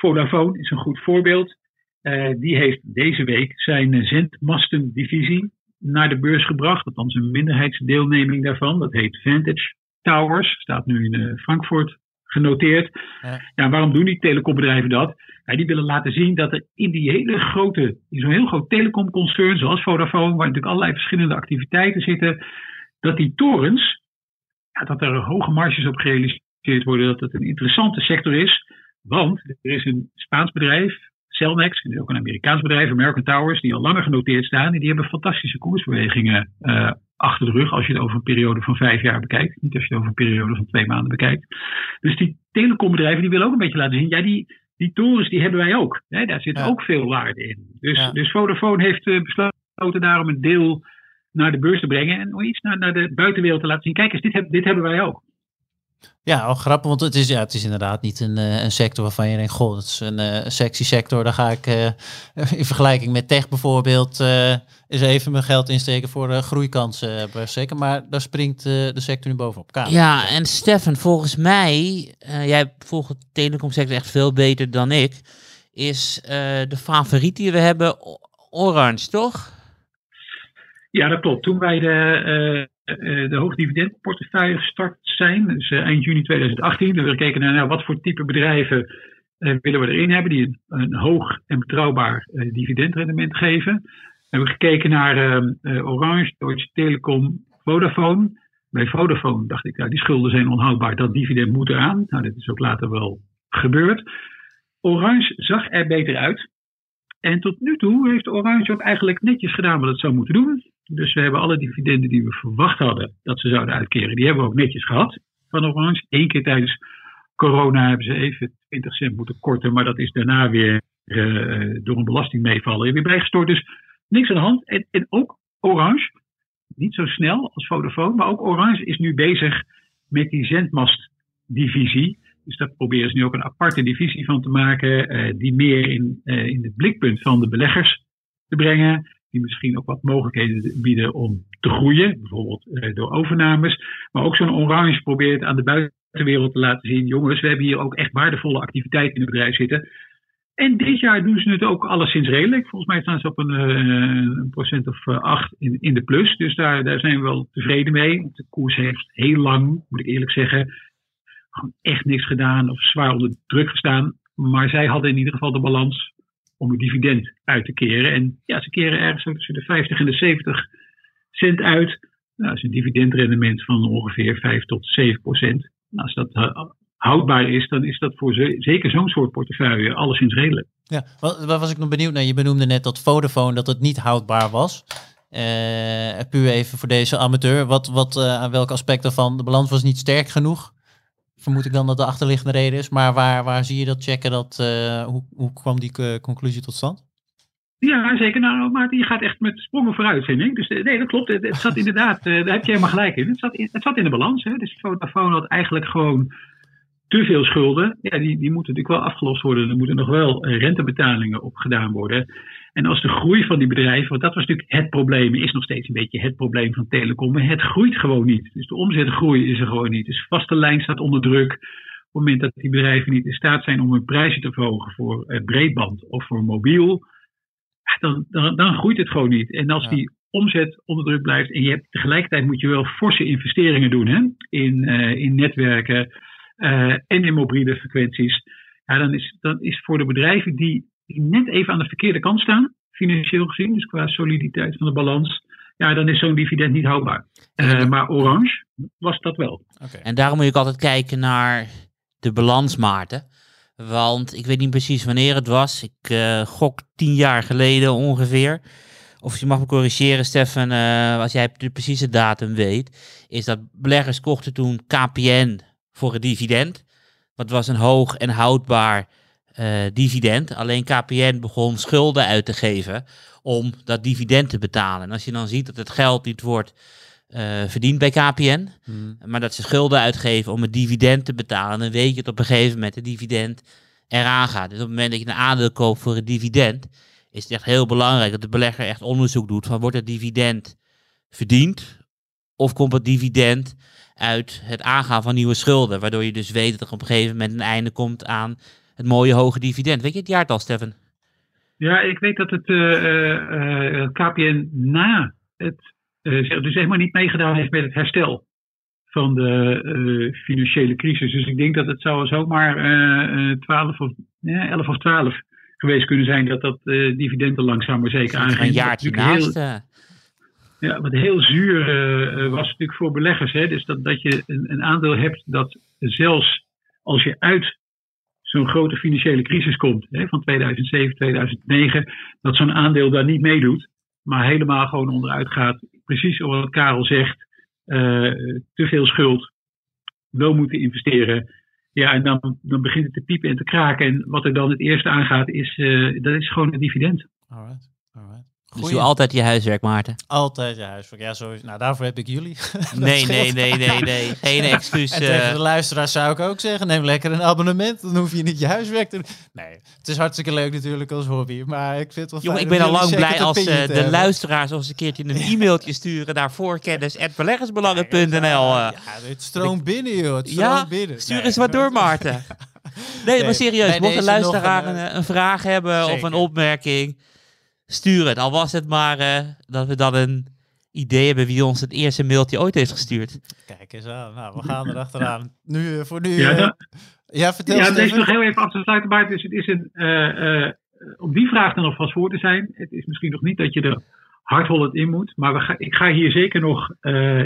Vodafone is een goed voorbeeld. Uh, die heeft deze week zijn zendmastendivisie naar de beurs gebracht. Althans een minderheidsdeelneming daarvan. Dat heet Vantage Towers. Staat nu in uh, Frankfurt genoteerd. Ja. ja. waarom doen die telecombedrijven dat? Ja, die willen laten zien dat er in die hele grote, in zo'n heel groot telecomconcern zoals Vodafone, waar natuurlijk allerlei verschillende activiteiten zitten, dat die torens, ja, dat er hoge marges op gerealiseerd worden, dat het een interessante sector is. Want er is een Spaans bedrijf, Celnex, en ook een Amerikaans bedrijf, American Towers, die al langer genoteerd staan. En die hebben fantastische koersbewegingen uh, achter de rug als je het over een periode van vijf jaar bekijkt. Niet als je het over een periode van twee maanden bekijkt. Dus die telecombedrijven die willen ook een beetje laten zien, ja, die, die torens die hebben wij ook. Hè, daar zit ook veel waarde in. Dus, ja. dus Vodafone heeft uh, besloten daarom een deel naar de beurs te brengen en nog iets naar, naar de buitenwereld te laten zien. Kijk eens, dit, heb, dit hebben wij ook. Ja, ook grappig, want het is, ja, het is inderdaad niet een, uh, een sector waarvan je denkt, goh, dat is een uh, sexy sector. Daar ga ik uh, <laughs> in vergelijking met tech bijvoorbeeld eens even mijn geld insteken voor groeikansen. zeker, maar daar springt de sector nu bovenop. Kamer. Ja, en Stefan, volgens mij, jij volgt de telecomsector echt veel beter dan ik, is de favoriet die we hebben Orange, toch? Ja, dat klopt. Toen wij de uh, de hoogdividendportefeuille gestart zijn. Dus uh, eind juni 2018. We gekeken naar wat voor type bedrijven uh, willen we erin hebben die een, een hoog en betrouwbaar dividendrendement geven. We hebben gekeken naar ehm, Orange, Deutsche Telekom, Vodafone. Bij Vodafone dacht ik, nou, die schulden zijn onhoudbaar, dat dividend moet eraan. Nou, dit is ook later wel gebeurd. Orange zag er beter uit. En tot nu toe heeft Orange ook eigenlijk netjes gedaan wat het zou moeten doen. Dus we hebben alle dividenden die we verwacht hadden dat ze zouden uitkeren, die hebben we ook netjes gehad van Orange. Eén keer tijdens corona hebben ze even 20 cent moeten korten, maar dat is daarna weer uh, door een belasting meevallen weer bijgestort. Dus niks aan de hand. En, ook Orange, niet zo snel als Vodafone, maar ook Orange is nu bezig met die zendmastdivisie. Dus daar proberen ze nu ook een aparte divisie van te maken, die meer in, in het blikpunt van de beleggers te brengen die misschien ook wat mogelijkheden bieden om te groeien, bijvoorbeeld eh, door overnames. Maar ook zo'n Orange probeert aan de buitenwereld te laten zien: jongens, we hebben hier ook echt waardevolle activiteiten in het bedrijf zitten. En dit jaar doen ze het ook alleszins redelijk. Volgens mij staan ze op een, eh, een procent of eh, acht in, in de plus. Dus daar, daar zijn we wel tevreden mee. De koers heeft heel lang, moet ik eerlijk zeggen, gewoon echt niks gedaan of zwaar onder druk gestaan. Maar zij hadden in ieder geval de balans om een dividend uit te keren. En ja, ze keren ergens tussen de 50 en de 70 cent uit. Nou, dat is een dividendrendement van ongeveer 5 tot 7 procent. Nou, als dat uh, houdbaar is, dan is dat voor zeker zo'n soort portefeuille alleszins redelijk. Ja, wat, was ik nog benieuwd naar? Je benoemde net dat Vodafone dat het niet houdbaar was. Uh, puur even voor deze amateur. Wat, wat, uh, aan welk aspect daarvan? De balans was niet sterk genoeg vermoed ik dan dat de achterliggende reden is. Maar waar, waar zie je dat checken? Dat, uh, hoe, hoe kwam die uh, conclusie tot stand? Ja, zeker. Nou, maar die gaat echt met sprongen vooruit, vind ik. Dus eh, nee, dat klopt. Het, het zat <laughs> inderdaad, daar heb je helemaal gelijk in. Het zat in, het zat in de balans. Hè. Dus Vodafone had eigenlijk gewoon te veel schulden. Ja, die, die moeten natuurlijk wel afgelost worden. Er moeten nog wel rentebetalingen op gedaan worden. En als de groei van die bedrijven, want dat was natuurlijk het probleem, is nog steeds een beetje het probleem van telecom, het groeit gewoon niet. Dus de omzetgroei is er gewoon niet. Dus vaste lijn staat onder druk. Op het moment dat die bedrijven niet in staat zijn om hun prijzen te verhogen voor eh, breedband of voor mobiel, dan, dan, dan groeit het gewoon niet. En als die omzet onder druk blijft en je hebt tegelijkertijd moet je wel forse investeringen doen hè, in, uh, in netwerken uh, en in mobiele frequenties. Ja, dan is, dan is voor de bedrijven die die net even aan de verkeerde kant staan, financieel gezien, dus qua soliditeit van de balans, ja, dan is zo'n dividend niet houdbaar. Uh, maar Orange was dat wel. Okay. En daarom moet je altijd kijken naar de balans, Maarten. Want ik weet niet precies wanneer het was. Ik uh, gok tien jaar geleden ongeveer. Of je mag me corrigeren, Stefan, uh, als jij de precieze datum weet. Is dat beleggers kochten toen KPN voor het dividend. Wat was een hoog en houdbaar uh, dividend. Alleen KPN begon schulden uit te geven om dat dividend te betalen. En als je dan ziet dat het geld niet wordt uh, verdiend bij KPN, hmm. maar dat ze schulden uitgeven om het dividend te betalen, dan weet je dat op een gegeven moment het dividend eraan gaat. Dus op het moment dat je een aandeel koopt voor het dividend, is het echt heel belangrijk dat de belegger echt onderzoek doet van wordt het dividend verdiend of komt het dividend uit het aangaan van nieuwe schulden, waardoor je dus weet dat er op een gegeven moment een einde komt aan het mooie hoge dividend. Weet je het jaartal, Stefan? Ja, ik weet dat het uh, uh, KPN na het, dus helemaal niet meegedaan heeft met het herstel van de financiële crisis. Dus ik denk dat het zou zomaar 12 of, 11 of 12 geweest kunnen zijn dat dat dividend langzaam maar zeker aangeeft. Een jaartje naast. ja, wat heel zuur was natuurlijk voor beleggers. Hè? Dus dat, dat je een, een aandeel hebt dat zelfs als je uit zo'n grote financiële crisis komt, hè, van 2007, 2009, dat zo'n aandeel daar niet meedoet, maar helemaal gewoon onderuit gaat. Precies wat Karel zegt, uh, te veel schuld, wel moeten investeren. Ja, en dan, dan begint het te piepen en te kraken. En wat er dan het eerste aangaat, is, uh, dat is gewoon een dividend. Alright, alright. Dus doe altijd je huiswerk, Maarten. Altijd je huiswerk. Ja, zo, nou daarvoor heb ik jullie. <laughs> nee, nee, nee, nee, nee. <laughs> Geen excuus. En tegen eh. de luisteraars zou ik ook zeggen, neem lekker een abonnement. Dan hoef je niet je huiswerk te doen. Nee, het is hartstikke leuk natuurlijk als hobby. Maar ik vind het wel Jongen, ik ben al lang blij als uh, de luisteraars ons een keertje een <laughs> e-mailtje sturen naar voorkennis.beleggersbelangen.nl. Ja, ja, het stroomt binnen, joh. Het stroomt ja, binnen. stuur eens wat door, Maarten. Nee, maar serieus, mocht een luisteraar een, een, een, vraag hebben of een opmerking stuur het. Al was het maar uh, dat we dan een idee hebben wie ons het eerste mailtje ooit heeft gestuurd. Kijk eens aan. Nou, we gaan er achteraan. Nu, uh, voor nu... Ja, uh, ja vertel Ja, deze nog heel even af te sluiten. Maar dus het is een... om die vraag dan alvast voor te zijn. Het is misschien nog niet dat je er hardhollend in moet. Maar we ga, ik ga hier zeker nog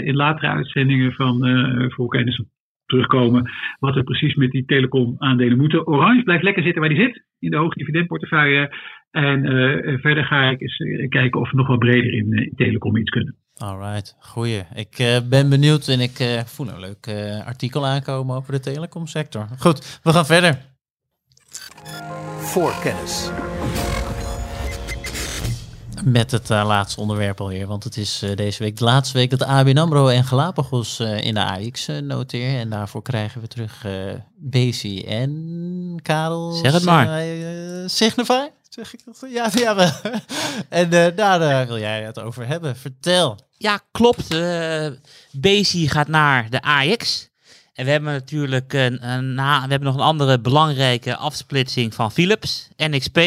in latere uitzendingen van uh, voor kennis terugkomen. Wat er precies met die telecom aandelen moeten. Orange blijft lekker zitten waar die zit. In de hoge dividendportefeuille. En uh, verder ga ik eens uh, kijken of we nog wat breder in, uh, in telecom iets kunnen. Alright, goeie. Ik ben benieuwd en ik voel een leuk artikel aankomen over de telecomsector. Goed, we gaan verder. Voor kennis. Met het laatste onderwerp alweer. Want het is deze week de laatste week dat ABN AMRO en Galapagos in de AX noteren. En daarvoor krijgen we terug Bezi en Karel. Zeg het maar. Signify? Zeg ik dat? Ja, ja. <laughs> en daar wil jij het over hebben. Vertel. Ja, klopt. Uh, gaat naar de AX. En we hebben natuurlijk een, een, we hebben nog een andere belangrijke afsplitsing van Philips, NXP.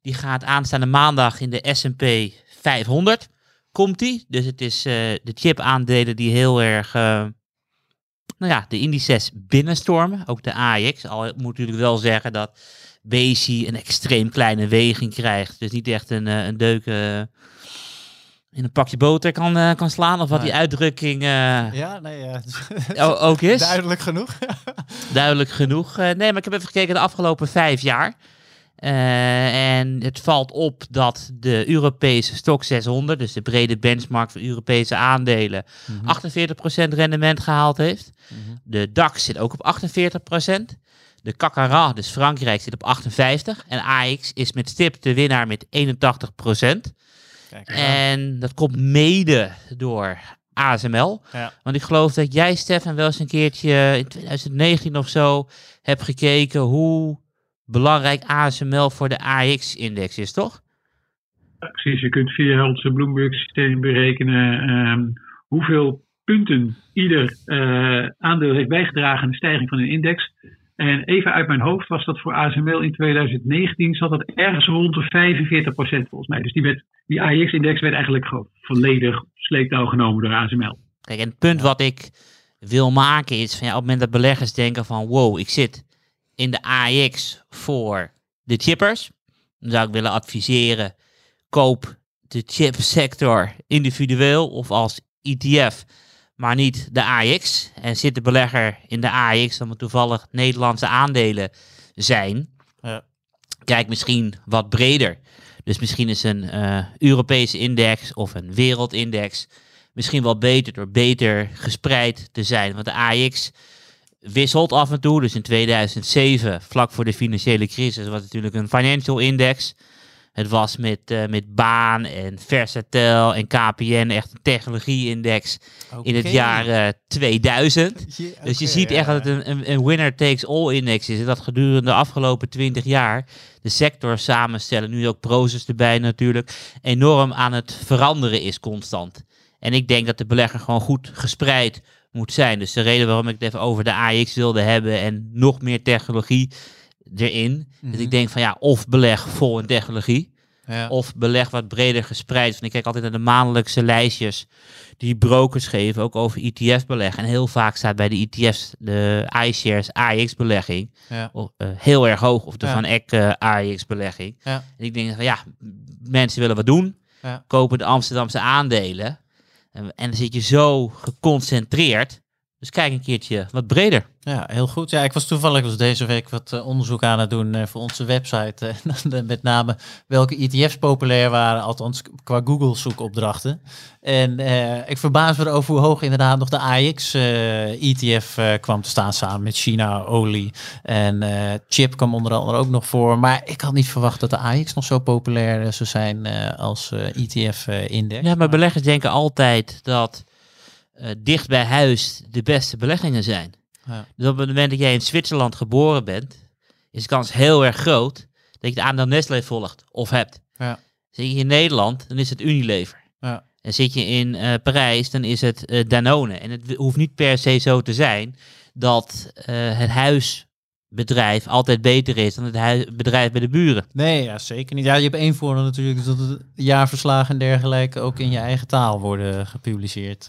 Die gaat aanstaande maandag in de S&P 500. Komt die. Dus het is uh, de chip aandelen die heel erg, uh, nou ja, de indices binnenstormen. Ook de AX. Al moet natuurlijk wel zeggen dat BC een extreem kleine weging krijgt. Dus niet echt een, een deuk in een pakje boter kan, uh, kan slaan. Of wat die uitdrukking uh, ja, nee, <laughs> ook is. Duidelijk genoeg. <laughs> Duidelijk genoeg. Nee, maar ik heb even gekeken de afgelopen vijf jaar. En het valt op dat de Europese stok 600, dus de brede benchmark voor Europese aandelen, mm -hmm. 48% rendement gehaald heeft. Mm -hmm. De DAX zit ook op 48%. De CAC dus Frankrijk, zit op 58. En AX is met stip de winnaar met 81%. Kijk, en dat komt mede door ASML. Ja. Want ik geloof dat jij, Stefan, wel eens een keertje in 2019 of zo hebt gekeken hoe belangrijk ASML voor de AX-index is, toch? precies, je kunt via onze Bloomberg-systeem berekenen um, hoeveel punten ieder uh, aandeel heeft bijgedragen aan de stijging van een index. En even uit mijn hoofd was dat voor ASML in 2019 zat dat ergens rond de 45% volgens mij. Dus die, werd, die AX-index werd eigenlijk gewoon volledig sleeptouw genomen door ASML. Kijk, en het punt wat ik wil maken is van ja, op het moment dat beleggers denken van wow, ik zit in de AX voor de chippers, dan zou ik willen adviseren, koop de chipsector individueel of als ETF maar niet de AX. En zit de belegger in de AX, dan toevallig Nederlandse aandelen zijn. Ja. Kijk misschien wat breder. Dus misschien is een uh, Europese index of een wereldindex misschien wel beter door beter gespreid te zijn. Want de AX wisselt af en toe. Dus in 2007, vlak voor de financiële crisis, was het natuurlijk een financial index. Het was met, uh, met Baan en Versatel en KPN echt een technologie-index in het jaar 2000. <laughs> dus je ziet echt dat het een, een, winner-takes-all-index is. En dat gedurende de afgelopen 20 jaar de sector samenstellen, nu ook Proces erbij natuurlijk, enorm aan het veranderen is constant. En ik denk dat de belegger gewoon goed gespreid moet zijn. Dus de reden waarom ik het even over de AX wilde hebben en nog meer technologie erin. Dus ik mhm. denk van ja, of beleg vol in technologie. Ja. Of beleg wat breder gespreid. Want ik kijk altijd naar de maandelijkse lijstjes die brokers geven, ook over ETF-beleg. En heel vaak staat bij de ETF's de iShares AX-belegging ja. uh, heel erg hoog. Of de Van Eck uh, AX-belegging. En ik denk van ja, mensen willen wat doen. Kopen de Amsterdamse aandelen. En, dan zit je zo geconcentreerd. Dus kijk een keertje wat breder. Ja, heel goed. Ja, ik was toevallig was deze week wat uh, onderzoek aan het doen uh, voor onze website. <laughs> Uh, met name welke ETF's populair waren, althans qua Google zoekopdrachten. En ik verbaas me over hoe hoog inderdaad nog de AX ETF kwam te staan samen met China, olie en chip kwam onder andere ook nog voor. Maar ik had niet verwacht dat de AX nog zo populair zou zijn als ETF-index. Ja, maar beleggers denken altijd dat dicht bij huis de beste beleggingen zijn. Ja. Dus op het moment dat jij in Zwitserland geboren bent, is de kans heel erg groot dat je de aandeel Nestlé volgt of hebt. Ja. Zit je in Nederland, dan is het Unilever. Ja. En zit je in uh, Parijs, dan is het uh, Danone. En het hoeft niet per se zo te zijn dat het huisbedrijf altijd beter is dan het bedrijf bij de buren. Nee, ja, zeker niet. Ja, je hebt één voordeel natuurlijk, dat het jaarverslagen en dergelijke ook in je eigen taal worden gepubliceerd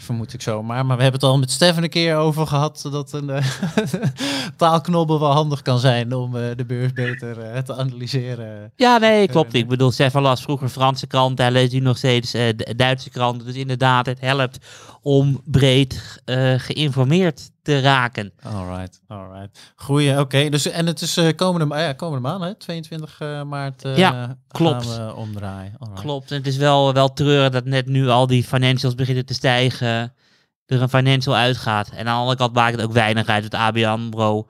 vermoed ik zomaar. Maar we hebben het al met Stefan een keer over gehad dat een uh, <laughs> taalknobbel wel handig kan zijn om uh, de beurs beter te analyseren. Ja, nee, klopt. ik bedoel, Stefan las vroeger Franse kranten, hij leest nu nog steeds Duitse kranten. Dus inderdaad, het helpt om breed geïnformeerd te raken. Alright, alright. Goeie, oké. Dus en het is uh, komende, ja, komende maand, hè? 22 uh, maart. Uh, ja, klopt. Gaan we omdraaien. Alright. Klopt. En het is wel, wel treurig dat net nu al die financials beginnen te stijgen. Er een financial uitgaat. En aan de andere kant maakt het ook weinig uit het ABN AMRO.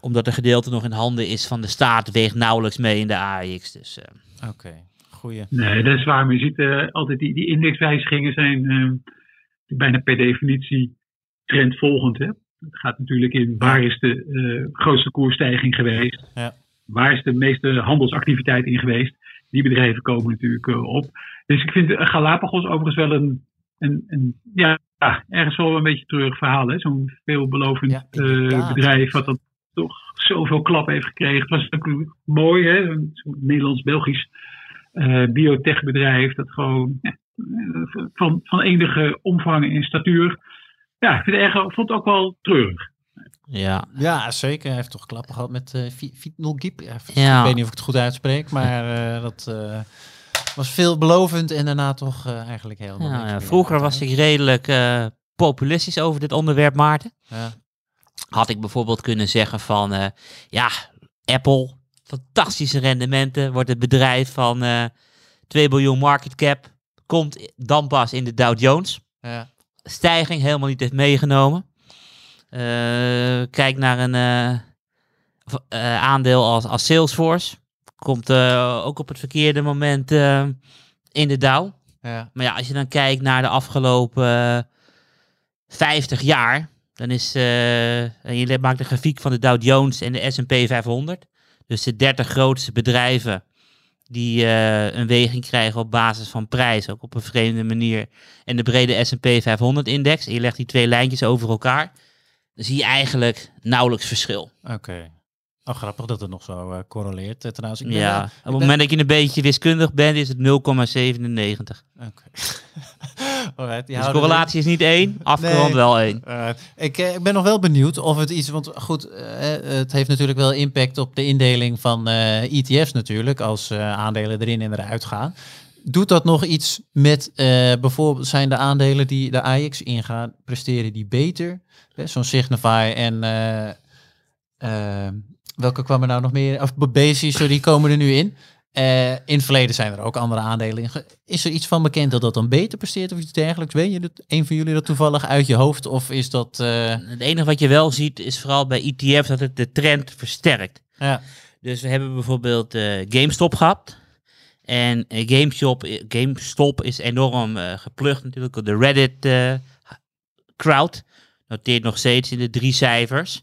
Omdat een gedeelte nog in handen is van de staat. Weegt nauwelijks mee in de AX. Dus, Oké. goeie. Nee, dat is waar. Maar je ziet uh, altijd die, die indexwijzigingen zijn uh, bijna per definitie trendvolgend. Hè? Het gaat natuurlijk in waar is de uh, grootste koersstijging geweest? Ja. Waar is de meeste handelsactiviteit in geweest? Die bedrijven komen natuurlijk op. Dus ik vind Galapagos overigens wel een, een, een ja, ergens wel een beetje terug verhaal. Zo'n veelbelovend ja, bedrijf wat dat toch zoveel klap heeft gekregen. Het was natuurlijk mooi, hè? Zo'n Nederlands-Belgisch biotechbedrijf dat gewoon ja, van, van enige omvang en statuur. Ja, ik vind het, erg, vond het ook wel treurig. Ja. ja, zeker. Hij heeft toch klappen gehad met uh. Ja, Ik weet niet of ik het goed uitspreek, maar uh, <laughs> dat uh, was veelbelovend en daarna toch eigenlijk helemaal ja, ja, Vroeger was ik redelijk populistisch over dit onderwerp, Maarten. Ja. Had ik bijvoorbeeld kunnen zeggen van, ja, Apple, fantastische rendementen, wordt het bedrijf van 2 biljoen market cap, komt dan pas in de Dow Jones. Ja. Stijging helemaal niet heeft meegenomen. Uh, kijk naar een uh, uh, aandeel als, als Salesforce. Komt ook op het verkeerde moment in de Dow. Ja. Maar ja, als je dan kijkt naar de afgelopen 50 jaar, dan is, en je maakt de grafiek van de Dow Jones en de S&P 500. Dus de 30 grootste bedrijven die uh, een weging krijgen op basis van prijs, ook op een vreemde manier. En de brede S&P 500-index. En je legt die twee lijntjes over elkaar. Dan zie je eigenlijk nauwelijks verschil. Oké. Oh, grappig dat het nog zo uh, correleert. Uh, trouwens, ik ben, ja, op het moment dat je een beetje wiskundig bent, is het 0,97. Oké. <laughs> Alright, dus de correlatie is niet één, afgerond nee. wel één. Ik, ik ben nog wel benieuwd of het iets... Want goed, het heeft natuurlijk wel impact op de indeling van ETF's natuurlijk... als aandelen erin en eruit gaan. Doet dat nog iets met bijvoorbeeld... zijn de aandelen die de AX ingaan, presteren die beter? Zo'n Signify en... Welke kwam er nou nog meer? Of Basis, die komen er nu in. Uh, in het verleden zijn er ook andere aandelen. Is er iets van bekend dat dat dan beter presteert of iets dergelijks? Weet je dat, een van jullie dat toevallig uit je hoofd? Of is dat... Uh... Het enige wat je wel ziet is vooral bij ETF's dat het de trend versterkt. Ja. Dus we hebben bijvoorbeeld uh, GameStop gehad. En GameStop, GameStop is enorm geplucht natuurlijk. De Reddit crowd noteert nog steeds in de drie cijfers.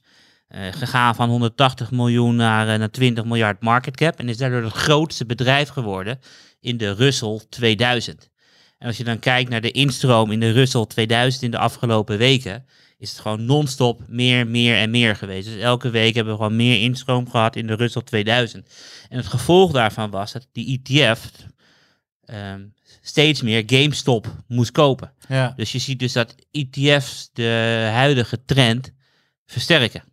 Uh, gegaan van 180 miljoen naar, uh, naar 20 miljard market cap. En is daardoor het grootste bedrijf geworden in de Russell 2000. En als je dan kijkt naar de instroom in de Russell 2000 in de afgelopen weken, is het gewoon non-stop meer, meer en meer geweest. Dus elke week hebben we gewoon meer instroom gehad in de Russell 2000. En het gevolg daarvan was dat die ETF um, ehm, steeds meer GameStop moest kopen. Ja. Dus je ziet dus dat ETF's de huidige trend versterken.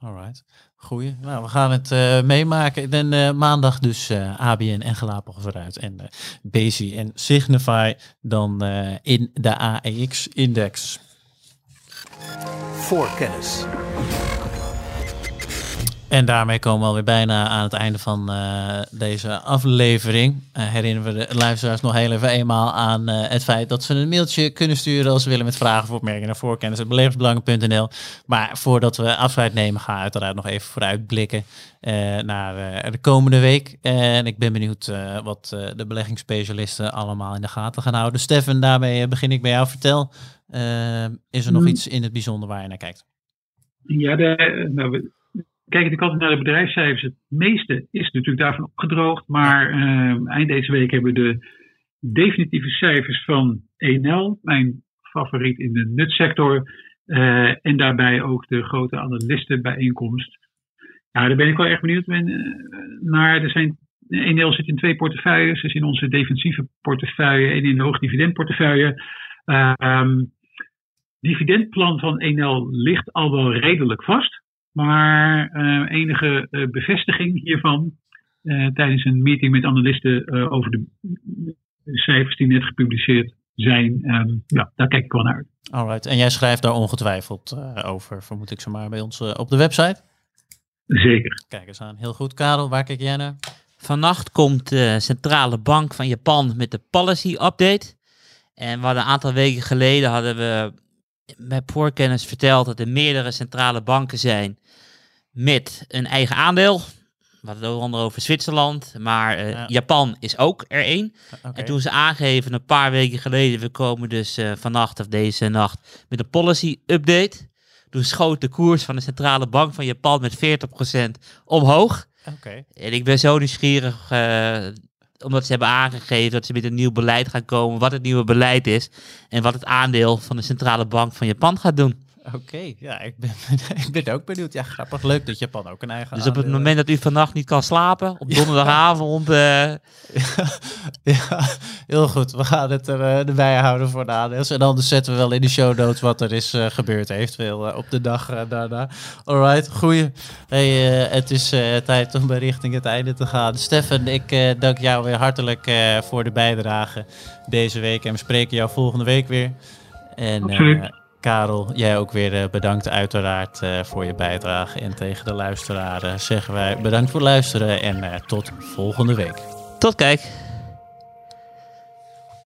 Alright. Goeie. Nou, we gaan het uh, meemaken. Dan uh, maandag dus uh, ABN en Galapagos eruit. En uh, Bezi en Signify dan in de AEX-index. Voor kennis. En daarmee komen we alweer bijna aan het einde van uh, deze aflevering. Uh, herinneren we de luisteraars nog heel even eenmaal aan uh, het feit dat ze een mailtje kunnen sturen als ze willen met vragen of opmerkingen naar voorkennis.beleversbelangen.nl. Maar voordat we afscheid nemen, gaan we uiteraard nog even vooruitblikken naar de komende week. En ik ben benieuwd wat de beleggingsspecialisten allemaal in de gaten gaan houden. Stefan, daarmee begin ik bij jou. Vertel, is er nog mm. iets in het bijzonder waar je naar kijkt? Ja, de, nou, Kijk ik altijd naar de bedrijfscijfers. Het meeste is natuurlijk daarvan opgedroogd. Maar uh, eind deze week hebben we de definitieve cijfers van Enel, mijn favoriet in de nutsector. Uh, en daarbij ook de grote analistenbijeenkomst. Ja, daar ben ik wel erg benieuwd naar. Er zijn, Enel zit in twee portefeuilles. Dus in onze defensieve portefeuille en in de hoogdividendportefeuille. Uh, dividendplan van Enel ligt al wel redelijk vast. Maar uh, enige uh, bevestiging hiervan uh, tijdens een meeting met analisten over de cijfers die net gepubliceerd zijn, um, ja, daar kijk ik wel naar. Alright, en jij schrijft daar ongetwijfeld over, vermoed ik zomaar, bij ons op de website? Zeker. Kijk eens aan, heel goed. Karel, waar kijk jij naar? Vannacht komt de centrale bank van Japan met de policy update. En we hadden een aantal weken geleden hadden we met voorkennis verteld dat er meerdere centrale banken zijn met een eigen aandeel. We hadden het onder over Zwitserland, maar Japan is ook er één. En toen ze aangeven een paar weken geleden, we komen dus vannacht of deze nacht met een policy update. Toen schoot de koers van de centrale bank van Japan met 40% omhoog. En ik ben zo nieuwsgierig, uh, omdat ze hebben aangegeven dat ze met een nieuw beleid gaan komen, wat het nieuwe beleid is en wat het aandeel van de centrale bank van Japan gaat doen. Oké, ja, ik ben, <laughs> ik ben ook benieuwd. Ja, grappig. Leuk dat Japan ook een eigen Dus op het moment dat u vannacht niet kan slapen, op donderdagavond... Ja, uh... <laughs> ja heel goed. We gaan het er, uh, erbij houden voor de aandeel. En anders zetten we wel in de show notes wat er is uh, gebeurd eventueel op de dag daarna. Alright, goeie. Hey, het is tijd om richting het einde te gaan. Stefan, ik dank jou weer hartelijk voor de bijdrage deze week. En we spreken jou volgende week weer. En, Absoluut. Karel, jij ook weer eh, bedankt uiteraard uh, voor je bijdrage. En tegen de luisteraars zeggen wij bedankt voor het luisteren en tot volgende week. Tot kijk.